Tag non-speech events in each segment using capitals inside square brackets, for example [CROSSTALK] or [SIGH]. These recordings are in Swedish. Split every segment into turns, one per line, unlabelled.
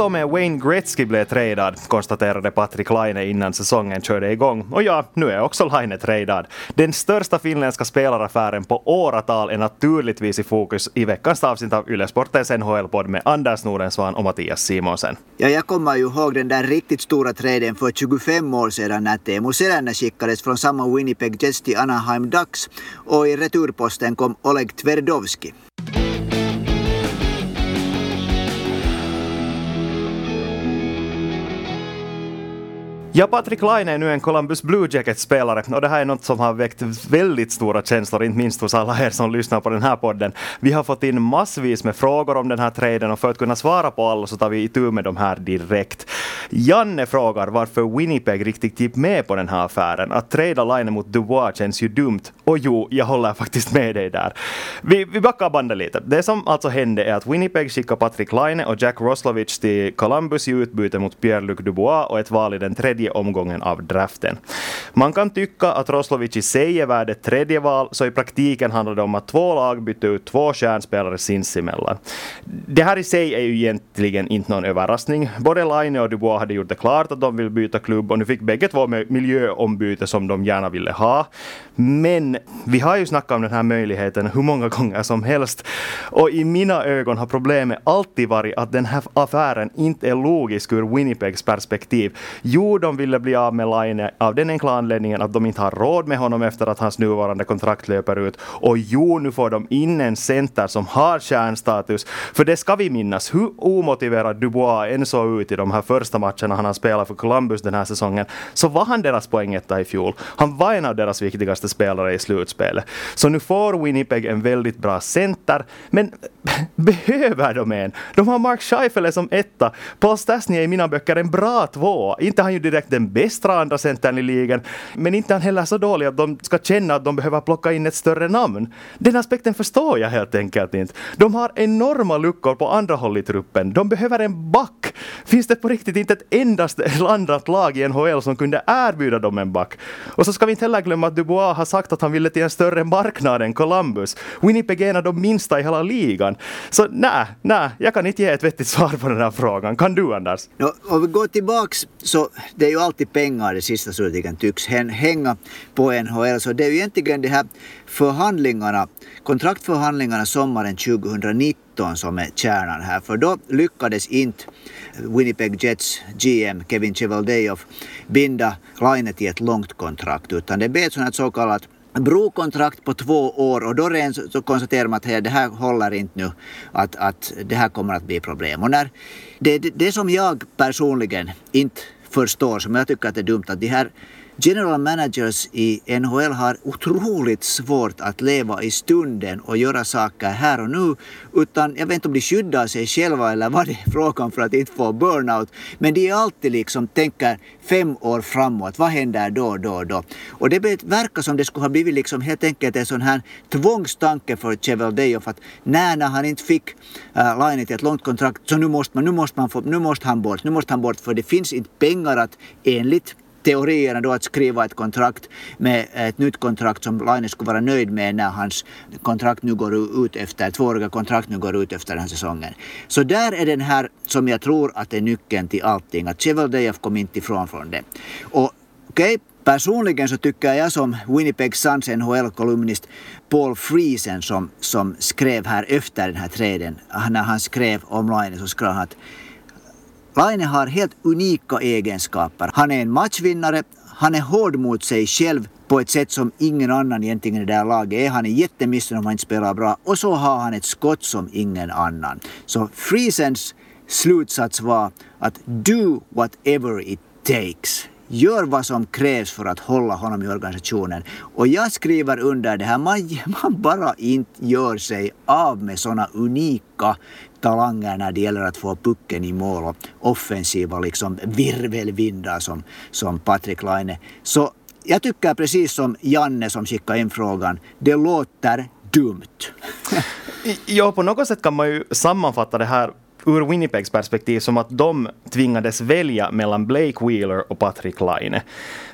Till och med Wayne Gretzky blev tradad, konstaterade Patrik Laine innan säsongen körde igång. Och ja, nu är också Laine tradad. Den största finländska spelaraffären på åratal är naturligtvis i fokus i veckans avsnitt av Yle Sportens NHL-podd med Anders Nordensvan och Mattias Simonsen.
Ja, jag kommer ju ihåg den där riktigt stora traden för 25 år sedan när Teemu Selänne skickades från samma Winnipeg Jets till Anaheim Ducks och i returposten kom Oleg Tverdovski.
Ja, Patrik Laine är nu en Columbus Blue Jackets-spelare och det här är något som har väckt väldigt stora känslor, inte minst hos alla er som lyssnar på den här podden. Vi har fått in massvis med frågor om den här traden och för att kunna svara på alla så tar vi itu med de här direkt. Janne frågar varför Winnipeg riktigt gick med på den här affären. Att trada Laine mot Dubois känns ju dumt. Och jo, jag håller faktiskt med dig där. Vi, vi backar bandet lite. Det som alltså hände är att Winnipeg skickade Patrik Laine och Jack Roslovic till Columbus i utbyte mot Pierre-Luc Dubois och ett val i den tredje tredje omgången av draften. Man kan tycka att Roslovic i sig är värd ett tredje val, så i praktiken handlar det om att två lag bytte ut två stjärnspelare sinsemellan. Det här i sig är ju egentligen inte någon överraskning. Både Laine och Dubois hade gjort det klart att de vill byta klubb och nu fick bägge två miljöombyte som de gärna ville ha. Men vi har ju snackat om den här möjligheten hur många gånger som helst. Och i mina ögon har problemet alltid varit att den här affären inte är logisk ur Winnipegs perspektiv. Jo, de ville bli av med Laine av den enkla anledningen att de inte har råd med honom efter att hans nuvarande kontrakt löper ut. Och jo, nu får de in en center som har kärnstatus. För det ska vi minnas, hur omotiverad Dubois än såg ut i de här första matcherna han har spelat för Columbus den här säsongen, så var han deras poängetta i fjol. Han var en av deras viktigaste spelare i slutspelet. Så nu får Winnipeg en väldigt bra center, men [LAUGHS] behöver de en? De har Mark Scheifele som etta. Paul Stastny är i mina böcker en bra två. Inte han ju direkt den bästa andra centern i ligan, men inte han heller så dålig att de ska känna att de behöver plocka in ett större namn. Den aspekten förstår jag helt enkelt inte. De har enorma luckor på andra håll i truppen. De behöver en back. Finns det på riktigt inte ett endaste landat lag i NHL som kunde erbjuda dem en back? Och så ska vi inte heller glömma att Dubois har sagt att han ville till en större marknad än Columbus. Winnipeg är en av de minsta i hela ligan. Så nej, nej, jag kan inte ge ett vettigt [LAUGHS] svar på den här frågan. Kan du Anders?
No, om vi går tillbaks så det är ju alltid pengar det sista slutligen tycks hänga på NHL. Så det är ju egentligen de här förhandlingarna, kontraktförhandlingarna sommaren 2019 som är kärnan här. För då lyckades inte Winnipeg Jets GM Kevin Cheveldayoff binda Line till ett långt kontrakt utan det blev ett så kallat brokontrakt på två år och då rent så konstaterar man att hey, det här håller inte nu, att, att det här kommer att bli problem. Och när det, det, det som jag personligen inte förstår, som jag tycker att det är dumt, att de här general managers i NHL har otroligt svårt att leva i stunden och göra saker här och nu. Utan jag vet inte om de skyddar sig själva eller vad det är frågan för att inte få burnout. Men de är alltid liksom tänker fem år framåt. Vad händer då, då, då? Och det verkar som det skulle ha blivit liksom helt enkelt en sån här tvångstanke för Cheveldayoff att när, när han inte fick eh, äh, linet till ett långt kontrakt så nu måste man, nu måste man få, nu måste han bort, nu måste han bort för det finns inte pengar att enligt teorierna då att skriva ett kontrakt med ett nytt kontrakt som Laine skulle vara nöjd med när hans kontrakt nu går ut efter, tvååriga kontrakt nu går ut efter den här säsongen. Så där är den här som jag tror att är nyckeln till allting, att Cheveldayoff kom inte ifrån från det. Och okej, okay, Personligen så tycker jag som Winnipeg Suns NHL-kolumnist Paul Friesen som, som skrev här efter den här träden när han skrev om Laine så skrev han att Laine har helt unika egenskaper. Han är en matchvinnare, han är hård mot sig själv på ett sätt som ingen annan egentligen i det här laget är. Han är jättemissnöjd om han inte spelar bra och så har han ett skott som ingen annan. Så Friesens slutsats var att do whatever it takes. Gör vad som krävs för att hålla honom i organisationen. Och jag skriver under det här, man, [LAUGHS] man bara inte gör sig av med sådana unika talanger när det gäller att få pucken i mål och offensiva liksom virvelvindar som, som Patrik Laine. Så jag tycker precis som Janne som skickade in frågan, det låter dumt. [LAUGHS]
ja, på något sätt kan man ju sammanfatta det här ur Winnipegs perspektiv som att de tvingades välja mellan Blake Wheeler och Patrick Laine.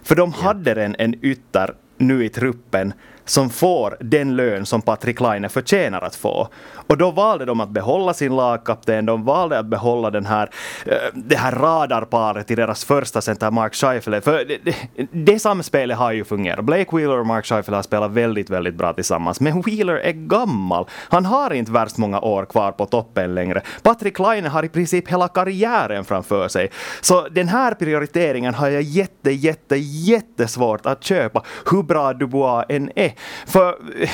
För de hade en, en ytter nu i truppen som får den lön som Patrik Laine förtjänar att få. Och då valde de att behålla sin lagkapten, de valde att behålla den här, eh, det här radarparet i deras första center, Mark Scheifele. För det, det, det samspelet har ju fungerat. Blake Wheeler och Mark Scheifele har spelat väldigt, väldigt bra tillsammans. Men Wheeler är gammal. Han har inte värst många år kvar på toppen längre. Patrik Laine har i princip hela karriären framför sig. Så den här prioriteringen har jag jätte, jätte, jättesvårt att köpa, hur bra Dubois än är. För eh,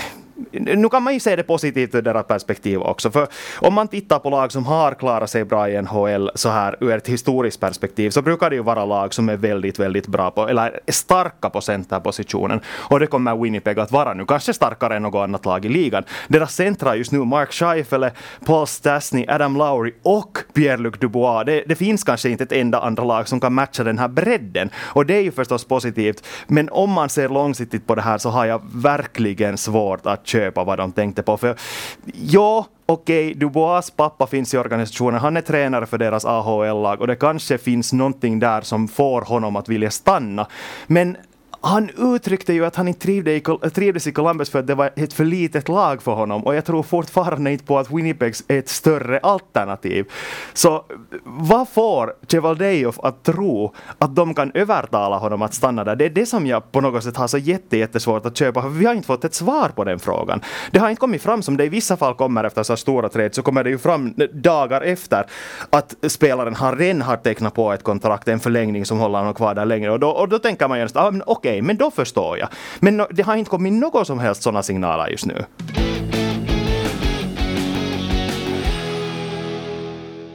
nu kan man ju se det positivt ur deras perspektiv också. För om man tittar på lag som har klarat sig bra i NHL så här ur ett historiskt perspektiv så brukar det ju vara lag som är väldigt, väldigt bra på, eller starka på centerpositionen. Och det kommer Winnipeg att vara nu, kanske starkare än något annat lag i ligan. Deras centra just nu, Mark Scheifele, Paul Stastny, Adam Lowry och Pierre-Luc Dubois. Det, det finns kanske inte ett enda andra lag som kan matcha den här bredden. Och det är ju förstås positivt. Men om man ser långsiktigt på det här så har jag verkligen svårt att köpa vad de tänkte på. För ja, okej, okay, Dubois pappa finns i organisationen, han är tränare för deras AHL-lag och det kanske finns någonting där som får honom att vilja stanna. Men han uttryckte ju att han inte äh, trivdes i Columbus för att det var ett för litet lag för honom och jag tror fortfarande inte på att Winnipeg är ett större alternativ. Så vad får Chevaldejev att tro att de kan övertala honom att stanna där? Det är det som jag på något sätt har så jätte, jättesvårt att köpa för vi har inte fått ett svar på den frågan. Det har inte kommit fram som det i vissa fall kommer efter så stora träd så kommer det ju fram dagar efter att spelaren har redan har tecknat på ett kontrakt, en förlängning som håller honom kvar där längre och då, och då tänker man ju ah, okej okay, okej, men då förstår jag. Men det har inte kommit några som helst sådana signaler just nu.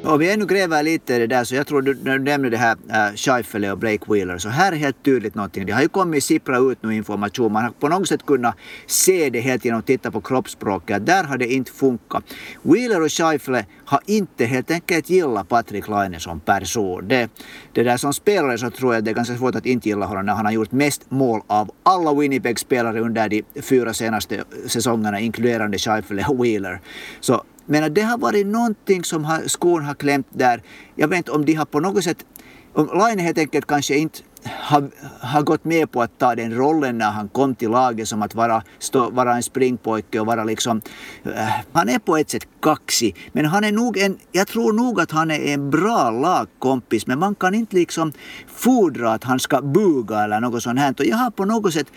Ja, vi ännu gräver lite i det där, så jag tror du, när du nämnde det här äh, Scheifele och Blake Wheeler, så här är helt tydligt någonting. Det har ju kommit sippra ut nu information. Man har på något sätt kunnat se det helt genom att titta på kroppsspråket. Där har det inte funkat. Wheeler och Scheifele har inte helt enkelt gillat Patrik Laine som person. Det, det där som spelare så tror jag det är ganska svårt att inte gilla honom när han har gjort mest mål av alla Winnipeg-spelare under de fyra senaste säsongerna, inkluderande Scheifele och Wheeler. Så men det har varit någonting som har, skon har klämt där. Jag vet inte om de har på något sätt, om Laine helt enkelt kanske inte har, har gått med på att ta den rollen när han kom till laget som att vara, stå, vara en springpojke och vara liksom... Äh, han är på ett sätt kaxig, men han är nog en... Jag tror nog att han är en bra lagkompis, men man kan inte liksom fordra att han ska buga eller något sånt här. Och jag har på något sätt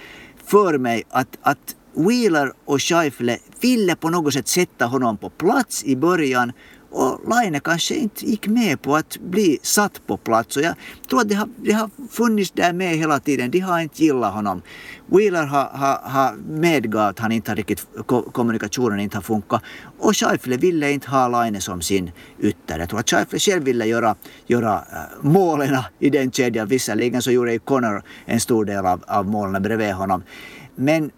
för mig att, att Wheeler och Scheifele ville på något sätt sätta honom på plats i början och Laine kanske inte gick med på att bli satt på plats. Och jag tror att det har, det har funnits där med hela tiden. De har inte gillat honom. Wheeler har, har, har medgav att han inte har riktigt, kommunikationen inte har funkat. Och Scheifele ville inte ha Laine som sin ytter. Jag tror att Scheifele själv ville göra, göra äh, målen i den kedjan. Visserligen så gjorde ju Connor en stor del av, av målen bredvid honom. Men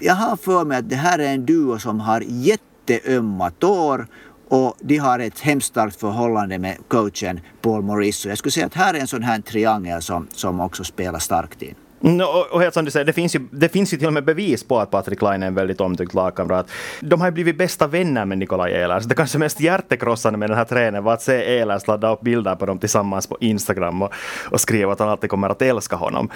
jag har för mig att det här är en duo som har jätteömma tår och de har ett hemskt starkt förhållande med coachen Paul Morris. jag skulle säga att här är en sån här triangel som, som också spelar starkt in.
Mm, no, och helt som du säger, det finns, ju, det finns ju till och med bevis på att Patrik Laine är en väldigt omtyckt lagkamrat. De har ju blivit bästa vänner med Nikolaj Ehlers. Det kanske mest hjärtekrossande med den här tränaren var att se Ehlers ladda upp bilder på dem tillsammans på Instagram och, och skriva att han alltid kommer att älska honom.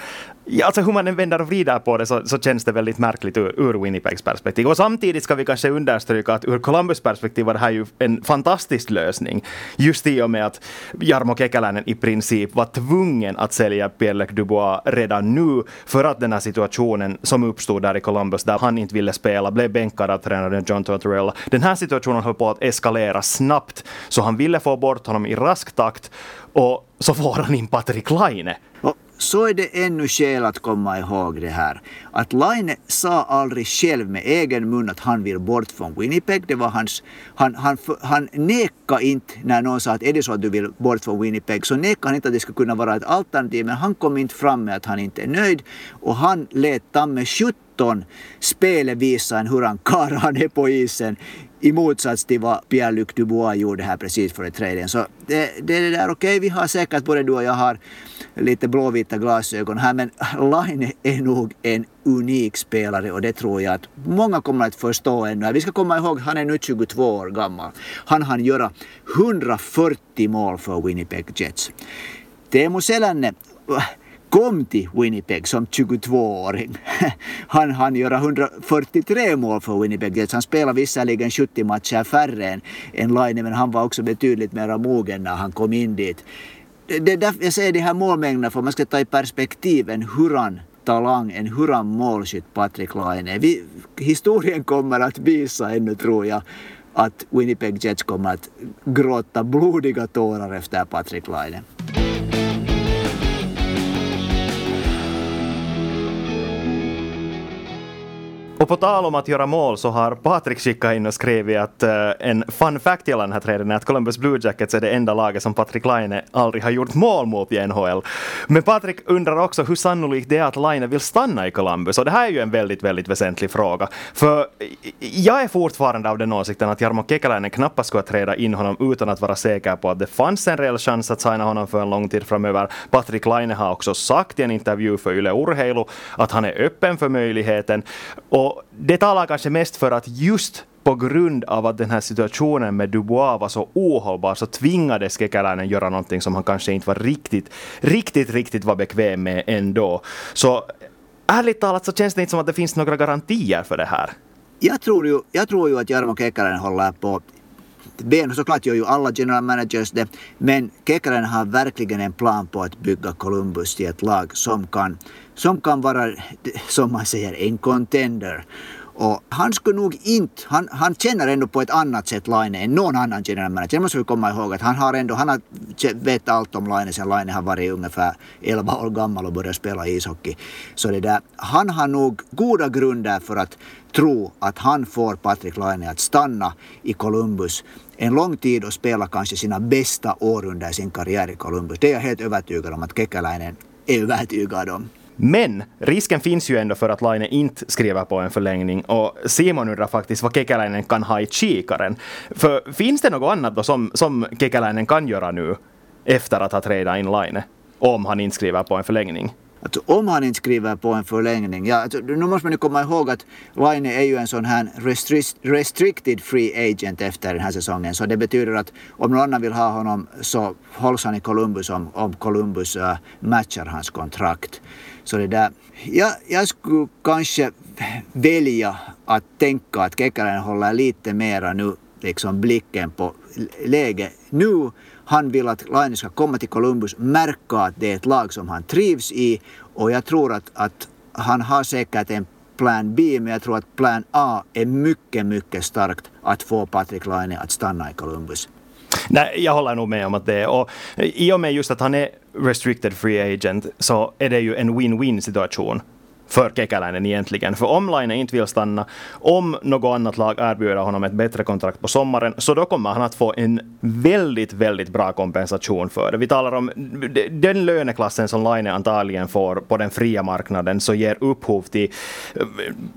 Ja, alltså hur man än vänder och vrider på det så, så känns det väldigt märkligt ur, ur Winnipegs perspektiv. Och samtidigt ska vi kanske understryka att ur Columbus perspektiv var det här ju en fantastisk lösning. Just i och med att Jarmo Kekäläinen i princip var tvungen att sälja Pierre Dubois redan nu för att den här situationen som uppstod där i Columbus där han inte ville spela, blev bänkad av tränaren John Tortorella. Den här situationen höll på att eskalera snabbt så han ville få bort honom i rask takt och så får han in Patrik Laine
så är det ännu skäl att komma ihåg det här. Att Laine sa aldrig själv med egen mun att han vill bort från Winnipeg. Det var hans, han, han, han nekade inte när någon sa att är det så att du vill bort från Winnipeg så nekade han inte att det skulle kunna vara ett alternativ men han kom inte fram med att han inte är nöjd och han lät ta med 17 spelet visar en hur han karl han är på isen i motsats till vad Pierre-Luc Dubois gjorde här precis före traden. Så det, det är det där, okej okay, vi har säkert både du och jag har lite blåvita glasögon här men Line är nog en unik spelare och det tror jag att många kommer att förstå ännu. Vi ska komma ihåg han är nu 22 år gammal. Han hann göra 140 mål för Winnipeg Jets. Teemu Selänne kom till Winnipeg som 22-åring. [LAUGHS] Han hann göra 143 mål för Winnipeg Jets. Han spelade visserligen 70 matcher färre än, än Laine men han var också betydligt mer mogen när han kom in dit. Det är därför jag säger de här målmängderna för man ska ta i perspektiv en hurran talang, en hurran målskytt Patrik Laine. Vi, historien kommer att visa ännu tror jag att Winnipeg Jets kommer att gråta blodiga tårar efter Patrik Laine.
Och på tal om att göra mål så har Patrik skickat in och skrivit att uh, en fun fact gällande den här träden är att Columbus Blue Jackets är det enda laget som Patrik Laine aldrig har gjort mål mot i NHL. Men Patrik undrar också hur sannolikt det är att Laine vill stanna i Columbus och det här är ju en väldigt, väldigt väsentlig fråga. För jag är fortfarande av den åsikten att Jarmo Kekäläinen knappast skulle träda in honom utan att vara säker på att det fanns en reell chans att signa honom för en lång tid framöver. Patrik Laine har också sagt i en intervju för Yle Urheilu att han är öppen för möjligheten. Och och det talar kanske mest för att just på grund av att den här situationen med Dubois var så ohållbar så tvingades Kekäläinen göra någonting som han kanske inte var riktigt, riktigt, riktigt var bekväm med ändå. Så ärligt talat så känns det inte som att det finns några garantier för det här.
Jag tror ju, jag tror ju att Jarmo Kekäläinen håller på Ben, såklart gör ju alla general managers det, men Kekkonen har verkligen en plan på att bygga Columbus till ett lag som kan som kan vara, som man säger, en contender. Och han skulle nog inte, han, han känner ändå på ett annat sätt Laine än någon annan general manager. Det måste vi komma ihåg att han har ändå, han har vet allt om Laine sen Laine har varit ungefär 11 år gammal och börjat spela ishockey. Så det där, han har nog goda grunder för att tro att han får Patrik Laine att stanna i Columbus en lång tid och spela kanske sina bästa år under sin karriär i Columbus. Det är jag helt övertygad om att Kekäläinen är övertygad om.
Men risken finns ju ändå för att Laine inte skriver på en förlängning och Simon undrar faktiskt vad Kekäläinen kan ha i kikaren. För finns det något annat då som, som Kekäläinen kan göra nu efter att ha tradat in Laine? Om han inte skriver på en förlängning?
Att om han inte skriver på en förlängning, ja, nu måste man ju komma ihåg att Laine är ju en sån här restricted free agent efter den här säsongen. Så det betyder att om någon annan vill ha honom så hålls han i Columbus om, om Columbus uh, matchar hans kontrakt. Så det där, jag, jag skulle kanske välja att tänka att Kekkaren håller lite mera nu liksom blicken på läget nu. Han vill att Laine ska komma till Columbus, märka att det är ett lag som han trivs i och jag tror att, att han har säkert en plan B, men jag tror att plan A är mycket, mycket starkt att få Patrik Laine att stanna i Columbus.
Nej, jag håller nog med om att det är. Och I och med just att han är restricted free agent så är det ju en win-win situation för Kekäläinen egentligen. För om Laine inte vill stanna, om något annat lag erbjuder honom ett bättre kontrakt på sommaren, så då kommer han att få en väldigt, väldigt bra kompensation för det. Vi talar om den löneklassen som Laine antagligen får på den fria marknaden, så ger upphov till eh,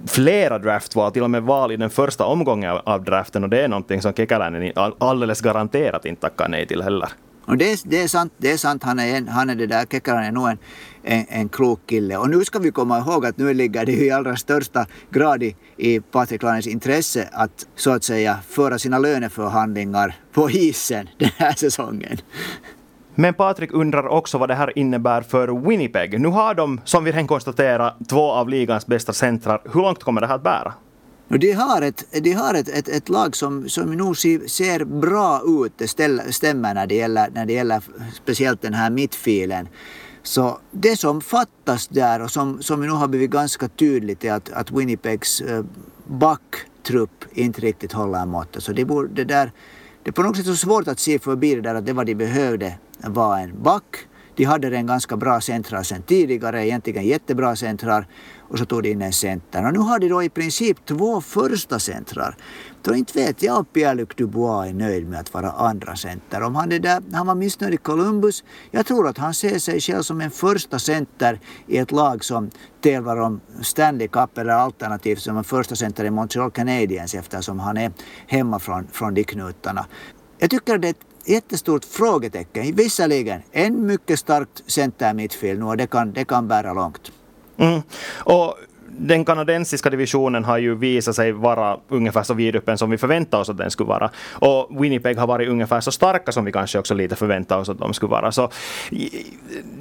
flera draftval, till och med val i den första omgången av draften, och det är någonting som Kekäläinen alldeles garanterat inte tackar nej till heller.
Och det, är, det är sant, det är sant. Han är, en, han är det där, Kekkonen är nog en, en, en klok kille. Och nu ska vi komma ihåg att nu ligger det i allra största grad i, i Patrik Laines intresse att så att säga föra sina löneförhandlingar på isen den här säsongen.
Men Patrik undrar också vad det här innebär för Winnipeg. Nu har de, som vi redan konstaterat, två av ligans bästa centrar. Hur långt kommer det här att bära?
De har ett, de har ett, ett, ett lag som, som nog ser bra ut, det stämmer när det, gäller, när det gäller speciellt den här mittfilen. Så det som fattas där och som, som nu har blivit ganska tydligt är att, att Winnipegs eh, backtrupp inte riktigt håller måttet. Så det, borde, det, där, det är på något sätt så svårt att se förbi det där att det vad de behövde var en back. De hade en ganska bra centrar sen tidigare, egentligen jättebra centrar och så tog de in en center. Och nu har de då i princip två första centrar. Då inte vet jag om Pierre-Luc Dubois är nöjd med att vara andra center. Om han, är där, han var missnöjd i Columbus. Jag tror att han ser sig själv som en första center i ett lag som tävlar om Stanley Cup eller alternativt som en första center i Montreal Canadiens eftersom han är hemma från, från de knutarna. Jag tycker det är ett jättestort frågetecken. Visserligen en mycket starkt center mittfält nu och det kan, det kan bära långt.
Mm. Och den kanadensiska divisionen har ju visat sig vara ungefär så vidöppen som vi förväntade oss att den skulle vara. Och Winnipeg har varit ungefär så starka som vi kanske också lite förväntade oss att de skulle vara. Så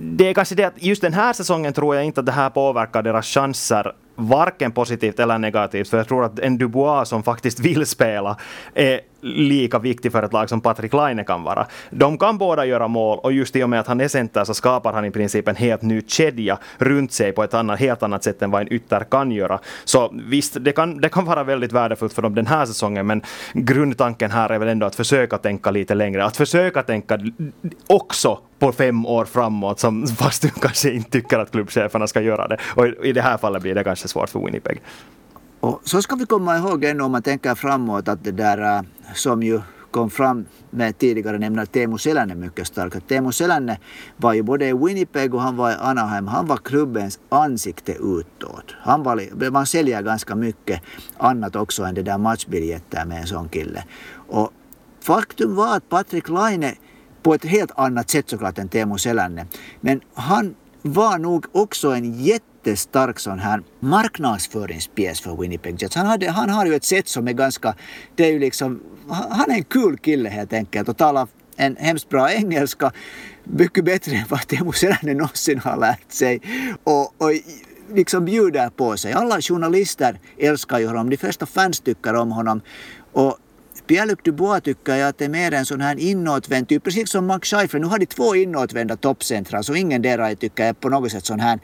det är kanske det att just den här säsongen tror jag inte att det här påverkar deras chanser varken positivt eller negativt, för jag tror att en Dubois som faktiskt vill spela är lika viktig för ett lag som Patrik Laine kan vara. De kan båda göra mål och just i och med att han är center så skapar han i princip en helt ny kedja runt sig på ett annat, helt annat sätt än vad en ytter kan göra. Så visst, det kan, det kan vara väldigt värdefullt för dem den här säsongen, men grundtanken här är väl ändå att försöka tänka lite längre, att försöka tänka också på fem år framåt, som, [LAUGHS] fast du kanske inte tycker att klubbcheferna ska göra det. Och i det här fallet blir det kanske svårt för Winnipeg.
Och så ska vi komma ihåg ännu om man tänker framåt att det där äh, som ju kom fram med tidigare nämna Teemu Selänne mycket starkt. Teemu Selänne var ju både i Winnipeg och han var i Anaheim. Han var klubbens ansikte utåt. Han var, man säljer ganska mycket annat också än det där matchbiljetter med en sån kille. Och faktum var att Patrik Laine på ett helt annat sätt såklart än Teemu Selänne. Men han var nog också en jättestark sån här marknadsföringspjäs för Winnipeg Jets. Han, hade, han har ju ett sätt som är ganska, det är ju liksom, han är en kul kille helt enkelt och talar en hemskt bra engelska, mycket bättre än vad Teemu Selänne någonsin har lärt sig. Och, och liksom bjuder på sig. Alla journalister älskar ju honom, de flesta fans tycker om honom. Och Pierre-Luc Dubois tycker jag att det är mer en sån här inåtvänd typ, precis som Max Scheifler. Nu har de två inåtvända toppcentrar, så ingen där tycker jag på något sätt sån här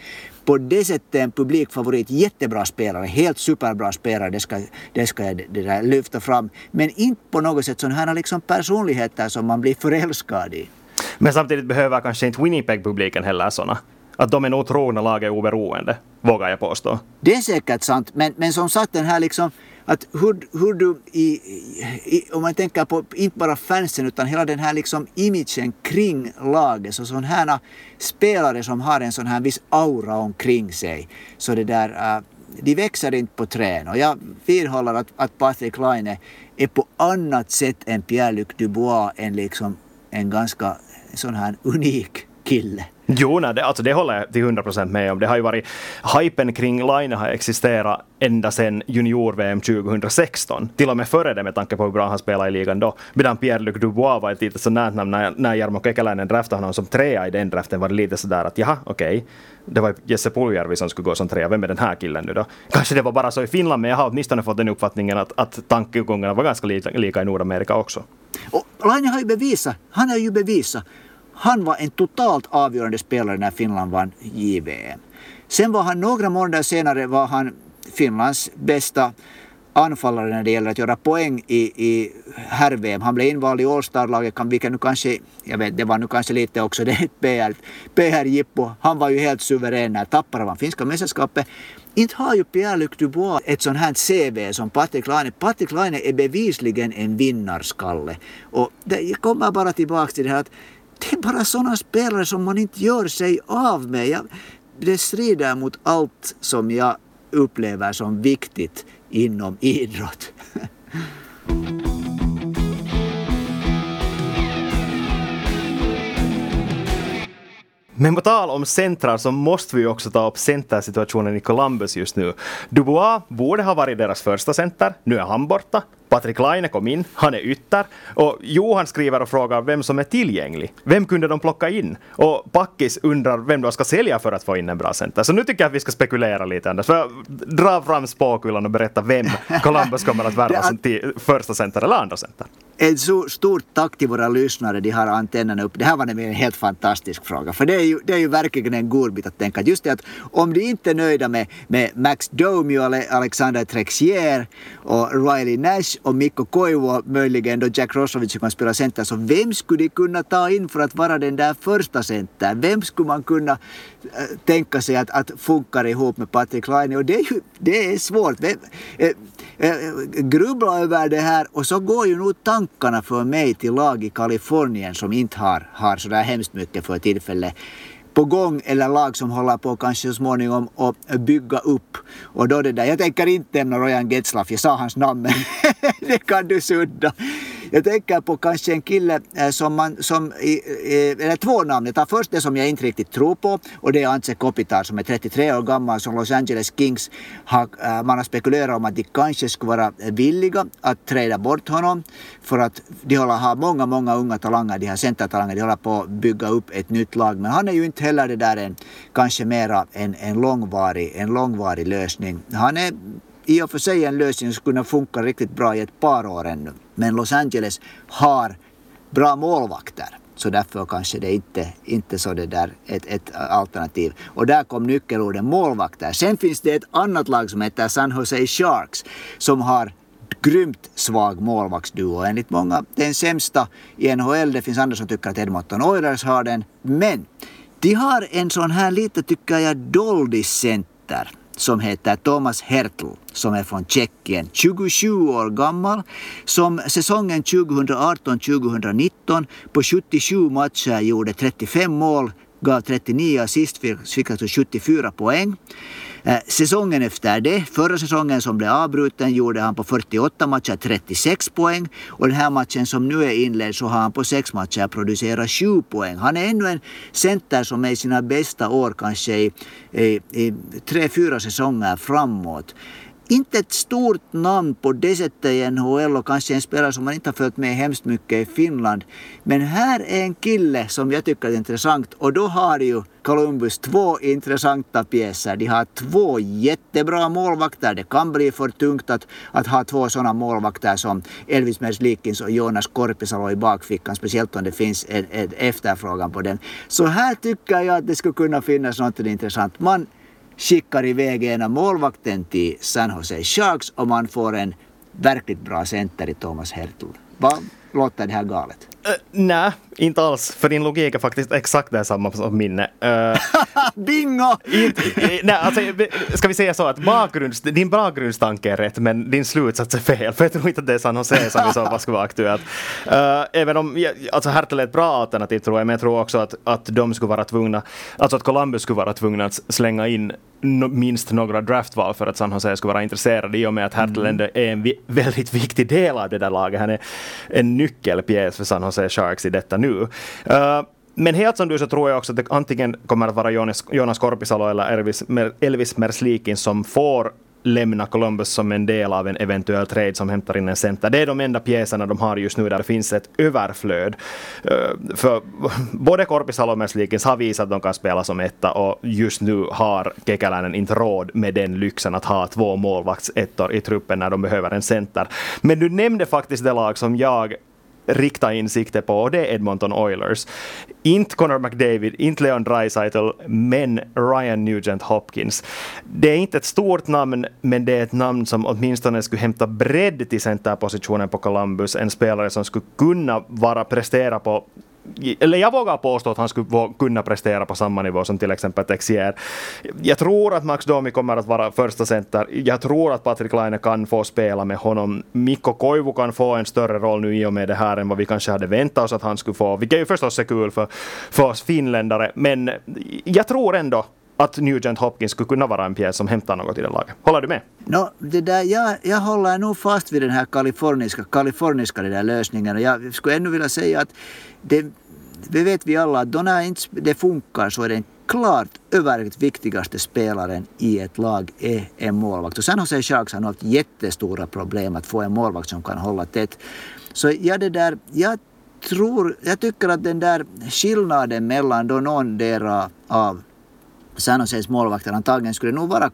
på det sättet en publikfavorit, jättebra spelare, helt superbra spelare, det ska, det ska jag det där lyfta fram. Men inte på något sätt sån här liksom personligheter som man blir förälskad i.
Men samtidigt behöver kanske inte Winnipeg-publiken heller såna. Att de är nog trogna laget oberoende, vågar jag påstå.
Det är säkert sant, men, men som sagt den här liksom att hur, hur du i, i, om man tänker på inte bara fansen utan hela den här liksom imagen kring laget så sådana här spelare som har en sån här viss aura omkring sig så det där uh, de växer inte på trän och jag vidhåller att, att Patrik Laine är på annat sätt än Pierre-Luc Dubois en liksom en ganska sån här unik kille.
Jo, nej, det, alltså det håller jag till 100 procent med om. Det har ju varit, hypen kring Line har existerat ända sedan junior-VM 2016. Till och med före det med tanke på hur bra han spelade i ligan då. Medan Pierre-Luc Dubois var ett litet sådant namn när, när Jarmo Kekäläinen draftade honom som trea i den draften var det lite sådär att jaha, okej. Okay. Det var Jesse Puljärvi som skulle gå som trea. Vem är den här killen nu då? Kanske det var bara så i Finland, men jag har åtminstone fått den uppfattningen att, att tankegångarna var ganska lika, lika i Nordamerika också.
Och Line har ju bevisat, han har ju bevisat han var en totalt avgörande spelare när Finland vann JVM. Sen var han några månader senare var han Finlands bästa anfallare när det gäller att göra poäng i, i herr-VM. Han blev invald i All-star-laget, vilket nu kanske, jag vet, det var nu kanske lite också det [LAUGHS] ett PR, PR-jippo. Han var ju helt suverän när Tappara vann finska mästerskapet. Inte har ju Pierre-Luc Dubois ett sånt här CV som Patrik Laine. Patrik Laine är bevisligen en vinnarskalle. Och det, jag kommer bara tillbaka till det här att det är bara sådana spelare som man inte gör sig av med. Jag, det strider mot allt som jag upplever som viktigt inom idrott. [LAUGHS]
Men på tal om centrar så måste vi också ta upp centersituationen i Columbus just nu. Dubois borde ha varit deras första center, nu är han borta. Patrik Laine kom in, han är ytter. Och Johan skriver och frågar vem som är tillgänglig. Vem kunde de plocka in? Och Packis undrar vem de ska sälja för att få in en bra center. Så nu tycker jag att vi ska spekulera lite Anders. För dra fram spåkulan och berätta vem [LAUGHS] Columbus kommer att värva som första center eller andra center.
Ett så stort tack till våra lyssnare, de har antennerna upp. Det här var nämligen en helt fantastisk fråga. För det är ju, det är ju verkligen en godbit att tänka. Just det att om de inte är nöjda med, med Max Domi och Alexander Trexier och Riley Nash och Mikko Koivu och möjligen då Jack Rossovic kan spela center. Så vem skulle de kunna ta in för att vara den där första centern? Vem skulle man kunna äh, tänka sig att, att funkar ihop med Patrik Laine? Och det är ju det är svårt. Vem, äh, Eh, grubbla över det här och så går ju nog tankarna för mig till lag i Kalifornien som inte har, har sådär hemskt mycket för tillfället på gång eller lag som håller på kanske så småningom att bygga upp. Och då det där, jag tänker inte nämna Rojan Getzlaff, jag sa hans namn men [LAUGHS] det kan du sudda. Jag tänker på kanske en kille eh, som man, som, eller två namn. Jag tar först det som jag inte riktigt tror på och det är Antse Kopitar som är 33 år gammal som Los Angeles Kings har, eh, man har spekulerat om att de kanske skulle vara villiga att träda bort honom för att de håller, har många, många unga talanger, de har centertalanger, de håller på att bygga upp ett nytt lag. Men han är ju inte heller det där en, kanske mera en, en, långvarig, en långvarig lösning. Han är i och för sig en lösning som skulle kunna funka riktigt bra i ett par år ännu. Men Los Angeles har bra målvakter. Så därför kanske det inte, inte så det där ett, ett alternativ. Och där kom nyckelorden målvakter. Sen finns det ett annat lag som heter San Jose Sharks som har grymt svag målvaktsduo. Enligt många den sämsta i NHL. Det finns andra som tycker att Edmonton Oilers har den. Men de har en sån här lite, tycker jag, doldis-center som heter Thomas Hertl som är från Tjeckien, 27 år gammal, som säsongen 2018-2019 på 77 matcher gjorde 35 mål, gav 39 assist, fick alltså 74 poäng. Eh, säsongen efter det, förra säsongen som blev avbruten, gjorde han på 48 matcher 36 poäng. Och den här matchen som nu är inledd så har han på sex matcher producerat 7 poäng. Han är ännu en center som är i sina bästa år kanske i, i, i tre, fyra säsonger framåt inte ett stort namn på det sättet i NHL och kanske en spelare som man inte har följt med hemskt mycket i Finland. Men här är en kille som jag tycker är intressant och då har ju Columbus två intressanta pjäser. De har två jättebra målvakter. Det kan bli för tungt att, att ha två sådana målvakter som Elvis Merzlikins och Jonas Korpisalo i bakfickan, speciellt om det finns en, en efterfrågan på den. Så här tycker jag att det skulle kunna finnas något intressant. Man skickar iväg ena målvakten till San Jose Sharks och man får en verkligt bra center i Thomas Hertl. Vad låter det här galet?
Uh, Nej, inte alls. För din logik är faktiskt exakt detsamma som min. Uh, [LAUGHS]
Bingo!
Inte, nej, alltså, ska vi säga så att bakgrunds, din bakgrundstanke är rätt men din slutsats är fel. För jag tror inte att det är San Jose som i så fall skulle vara aktuellt. Uh, även om, alltså Hertel är ett bra alternativ tror jag, men jag tror också att, att de skulle vara tvungna, alltså att Columbus skulle vara tvungna att slänga in no, minst några draftval för att San Jose skulle vara intresserade i och med att Hertel mm. är en vi, väldigt viktig del av det där laget. Han är en nyckelpjäs för San Jose Sharks i detta nu. Uh, men helt som du så tror jag också att det antingen kommer att vara Jonas, Jonas Korpisalo eller Elvis, Elvis Merslikin som får lämna Columbus som en del av en eventuell trade som hämtar in en center. Det är de enda pjäserna de har just nu där det finns ett överflöd. Eh, för [LAUGHS] både Korpisalo och Merslikins har visat att de kan spela som etta och just nu har Kekäläinen inte råd med den lyxen att ha två målvaktsettor i truppen när de behöver en center. Men du nämnde faktiskt det lag som jag rikta in sikte på och det är Edmonton Oilers. Inte Connor McDavid, inte Leon Draisaitl, men Ryan Nugent Hopkins. Det är inte ett stort namn, men det är ett namn som åtminstone skulle hämta bredd till centerpositionen på Columbus. En spelare som skulle kunna vara prestera på eller jag vågar påstå att han skulle kunna prestera på samma nivå som till exempel Texier. Jag tror att Max Domi kommer att vara första center. Jag tror att Patrik Laine kan få spela med honom. Mikko Koivu kan få en större roll nu i och med det här än vad vi kanske hade väntat oss att han skulle få, vilket ju förstås är kul för, för oss finländare. Men jag tror ändå att Nugent Hopkins skulle kunna vara en pjäs som hämtar något i det laget. Håller du med?
No, det där, jag, jag håller nog fast vid den här kaliforniska, kaliforniska den där lösningen. Och jag skulle ännu vilja säga att det, det vet vi alla att då när inte det funkar så är den klart överlägset viktigaste spelaren i ett lag är en målvakt. Och sen har sig Sharks har haft jättestora problem att få en målvakt som kan hålla tätt. Så ja, det där, jag tror, jag tycker att den där skillnaden mellan då någon av San Joses målvakter antagligen skulle nog vara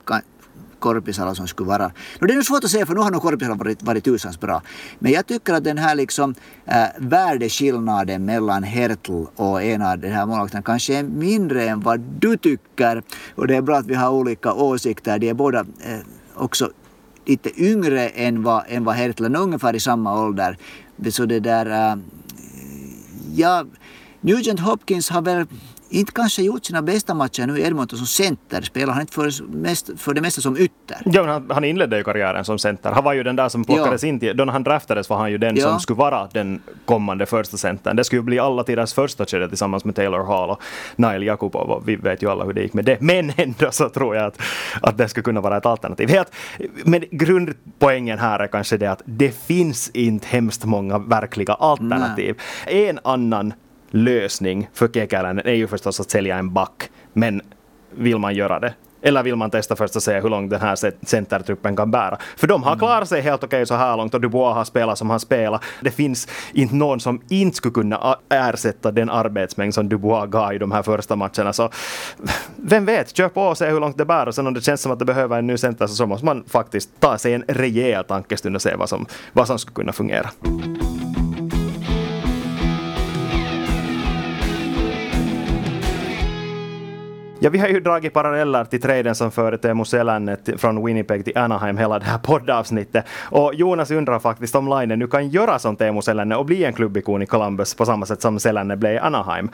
Korpisalo som skulle vara... No, det är nog svårt att säga för nu har nog Korpisalo varit, varit tusans bra. Men jag tycker att den här liksom äh, värdeskillnaden mellan Hertl och en av de här målvakterna kanske är mindre än vad du tycker. Och det är bra att vi har olika åsikter. De är båda äh, också lite yngre än vad, än vad Hertl är, ungefär i samma ålder. Så det där... Äh, ja, Nugent Hopkins har väl inte kanske gjort sina bästa matcher nu i Edmonton som center. Spelar han inte för, mest, för det mesta som ytter?
Ja, han, han inledde ju karriären som center. Han var ju den där som plockades ja. in till... Då han draftades var han ju den ja. som skulle vara den kommande första centern. Det skulle bli alla tiders första kedja tillsammans med Taylor Hall och Nail Jakubov. Och vi vet ju alla hur det gick med det. Men [LAUGHS] ändå så tror jag att, att det skulle kunna vara ett alternativ. Helt, men grundpoängen här är kanske det att det finns inte hemskt många verkliga alternativ. Nej. En annan lösning för Kekäläinen är ju förstås att sälja en back. Men vill man göra det? Eller vill man testa först och se hur långt den här centertruppen kan bära? För de har mm. klarat sig helt okej så här långt och Dubois har spelat som han spelat. Det finns inte någon som inte skulle kunna ersätta den arbetsmängd som Dubois gav i de här första matcherna. Så vem vet, kör på och se hur långt det bär och sen om det känns som att det behöver en ny center så måste man faktiskt ta sig en rejäl tankestund och se vad som, vad som skulle kunna fungera. Ja, vi har ju dragit paralleller till traden som förde Teemu Selänne från Winnipeg till Anaheim hela det här poddavsnittet. Och Jonas undrar faktiskt om Laine nu kan göra som Teemu Selänne och bli en klubbikon i Columbus på samma sätt som Selänne blev i Anaheim.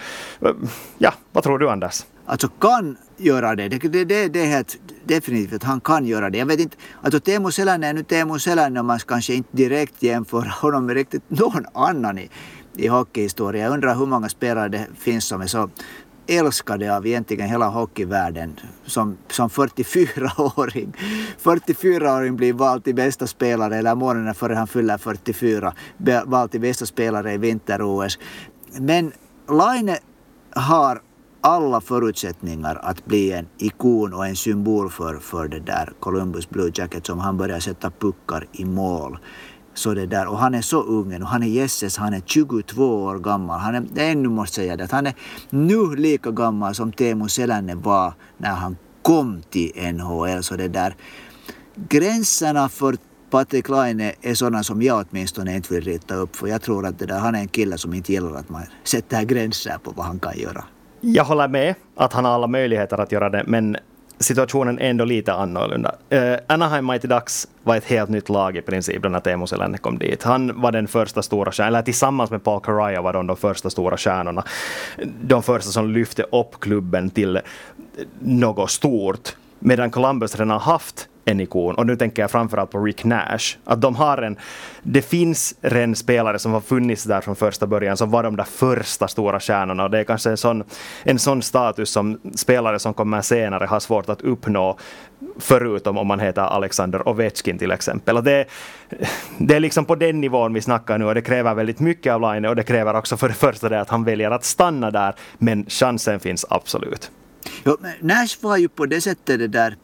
Ja, vad tror du Anders?
Alltså kan göra det. Det, det, det, det är helt definitivt att han kan göra det. Jag vet inte, alltså Teemu Selänne är nu Teemu Selänne och man kanske inte direkt jämför honom med riktigt någon annan i, i hockeyhistoria. Jag undrar hur många spelare det finns som är så älskade av egentligen hela hockeyvärlden som, som 44-åring. 44-åring [LAUGHS] blir vald till bästa spelare, eller månaden före han fyller 44, vald till bästa spelare i vinter-OS. Men Laine har alla förutsättningar att bli en ikon och en symbol för, för det där Columbus Blue Jackets om han börjar sätta puckar i mål. Så det där, och han är så ung och han är Jesses, han är 22 år gammal. Han är, ännu måste säga det, att han är nu lika gammal som Teemu Selänne var när han kom till NHL. Så det där, gränserna för Patrik Laine är sådana som jag åtminstone inte vill rita upp. För jag tror att det där, han är en kille som inte gillar att man sätter gränser på vad han kan göra.
Jag håller med att han har alla möjligheter att göra det, men situationen är ändå lite annorlunda. Uh, Anaheim Mighty Ducks var ett helt nytt lag i princip när Teemu Selänne kom dit. Han var den första stora stjärnan, eller tillsammans med Paul Caraya var de de första stora stjärnorna. De första som lyfte upp klubben till något stort. Medan Columbus redan haft en ikon. Och nu tänker jag framförallt på Rick Nash. Att de har en, det finns redan spelare som har funnits där från första början som var de där första stora stjärnorna. Och det är kanske en sån, en sån status som spelare som kommer senare har svårt att uppnå förutom om man heter Alexander Ovechkin till exempel. Och det, det är liksom på den nivån vi snackar nu och det kräver väldigt mycket av Line och det kräver också för det första det att han väljer att stanna där men chansen finns absolut.
Ja, Nash var ju på det sättet det där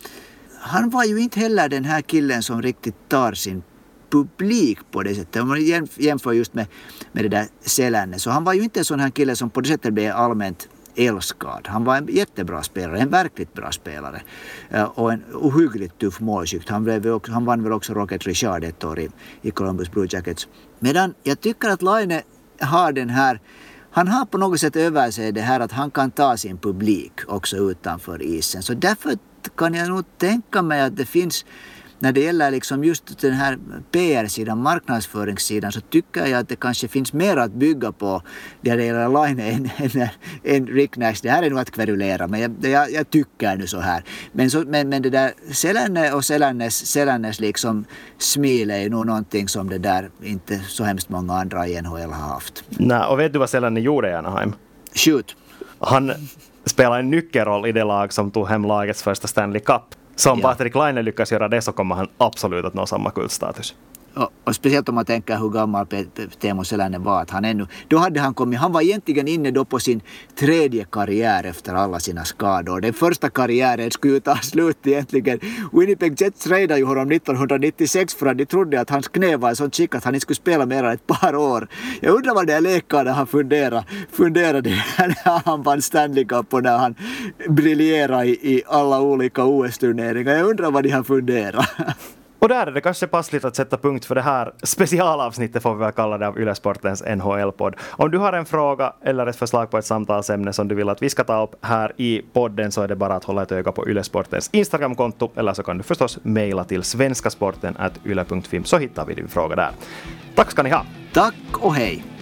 han var ju inte heller den här killen som riktigt tar sin publik på det sättet. Om man jämför just med, med det där Selänne så han var ju inte en sån här kille som på det sättet blev allmänt älskad. Han var en jättebra spelare, en verkligt bra spelare. Eh, och en ohyggligt tuff målskytt. Han, han vann väl också Rocket Richard ett år i, i Columbus Blue Jackets. Medan jag tycker att Laine har den här han har på något sätt över sig det här att han kan ta sin publik också utanför isen. Så därför kan jag nog tänka mig att det finns när det gäller liksom just den här PR-sidan, marknadsföringssidan, så tycker jag att det kanske finns mer att bygga på när det gäller Line än, än, än Rick Nash. Det här är nog att kverulera, men jag, jag, jag tycker nu så här. Men, så, men, men det där Selänne och Selännes, Selännes liksom smil är nog någonting som det där inte så hemskt många andra i NHL har haft.
Nej, och vet du vad Selänne gjorde i Anaheim?
Shoot.
Han spelade en nyckelroll i det lag som tog hem lagets första Stanley Cup. Så om ja. Patrik Laine lyckas göra det så kommer han absolut att nå samma kultstatus.
Och, och, speciellt om man tänker hur gammal Teemu Selänne var. Att han ännu, då hade han kommit, han var egentligen inne då på sin tredje karriär efter alla sina skador. Den första karriären skulle ju ta slut egentligen. Winnipeg Jets tradade ju honom 1996 för att de trodde att hans knä var i sånt skick att han inte skulle spela mer än ett par år. Jag undrar vad det är läkarna han funderade, funderade när han vann Stanley Cup och när han briljerade i, i alla olika OS-turneringar. Jag undrar vad de har funderat.
Och där är det kanske passligt att sätta punkt för det här specialavsnittet får vi väl kalla det av Ylesportens NHL-podd. Om du har en fråga eller ett förslag på ett samtalsämne som du vill att vi ska ta upp här i podden så är det bara att hålla ett öga på Ylesportens Instagramkonto eller så kan du förstås mejla till svenskasporten.yle.fi så hittar vi din fråga där. Tack ska ni ha!
Tack och hej!